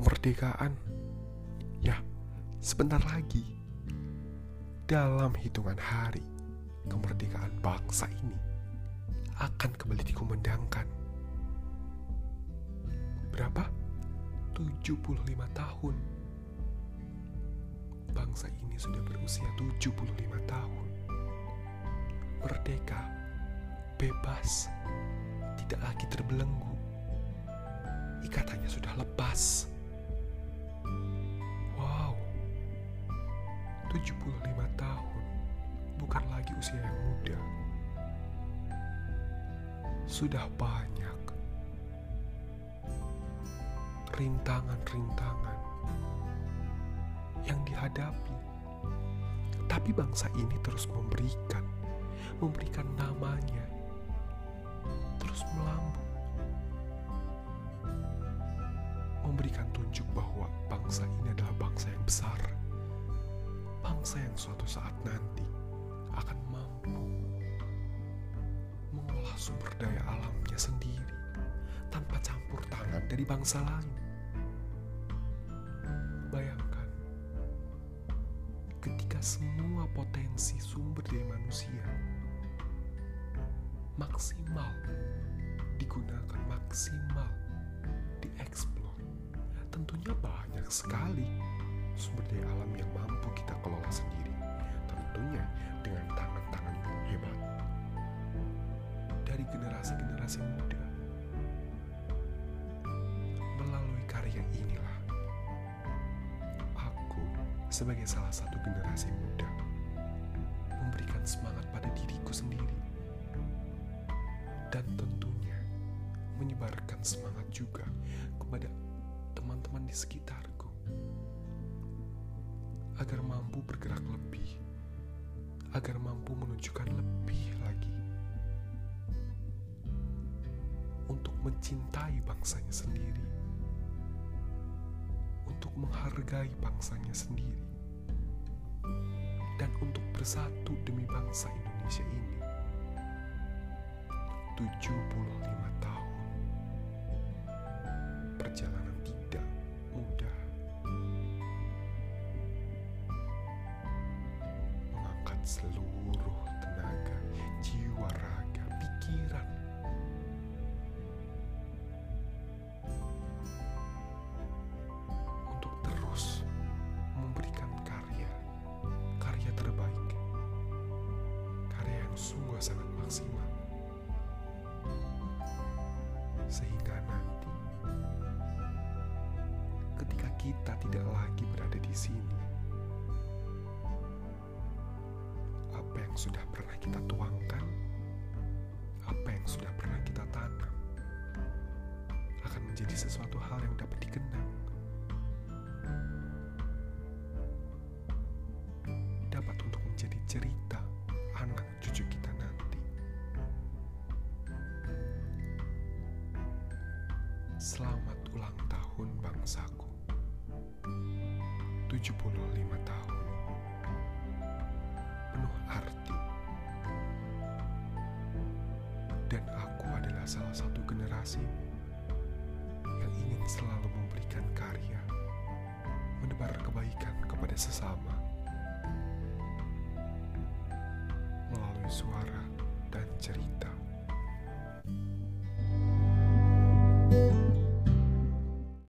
kemerdekaan. Ya, sebentar lagi. Dalam hitungan hari, kemerdekaan bangsa ini akan kembali dikumandangkan. Berapa? 75 tahun. Bangsa ini sudah berusia 75 tahun. Merdeka, bebas, tidak lagi terbelenggu. Ikatannya sudah lepas. 75 tahun bukan lagi usia yang muda. Sudah banyak rintangan-rintangan yang dihadapi. Tapi bangsa ini terus memberikan, memberikan namanya, terus melambung, memberikan tunjuk bahwa bangsa ini adalah bangsa yang besar, bangsa yang suatu saat nanti akan mampu mengolah sumber daya alamnya sendiri tanpa campur tangan dari bangsa lain. Bayangkan, ketika semua potensi sumber daya manusia maksimal digunakan maksimal dieksplor, tentunya banyak sekali sumber daya alam yang mampu kita kelola sendiri. Tentunya dengan tangan-tangan hebat dari generasi-generasi muda melalui karya inilah aku sebagai salah satu generasi muda memberikan semangat pada diriku sendiri dan tentunya menyebarkan semangat juga kepada teman-teman di sekitarku agar mampu bergerak lebih agar mampu menunjukkan lebih lagi untuk mencintai bangsanya sendiri untuk menghargai bangsanya sendiri dan untuk bersatu demi bangsa Indonesia ini. 75 seluruh tenaga jiwa raga pikiran. Untuk terus memberikan karya karya terbaik. Karya yang sungguh sangat maksimal. Sehingga nanti ketika kita tidak lagi berada di sini sudah pernah kita tuangkan apa yang sudah pernah kita tanam akan menjadi sesuatu hal yang dapat dikenang. Dapat untuk menjadi cerita anak cucu kita nanti. Selamat ulang tahun bangsaku. 75 tahun adalah salah satu generasi Yang ingin selalu memberikan karya Menebar kebaikan kepada sesama Melalui suara dan cerita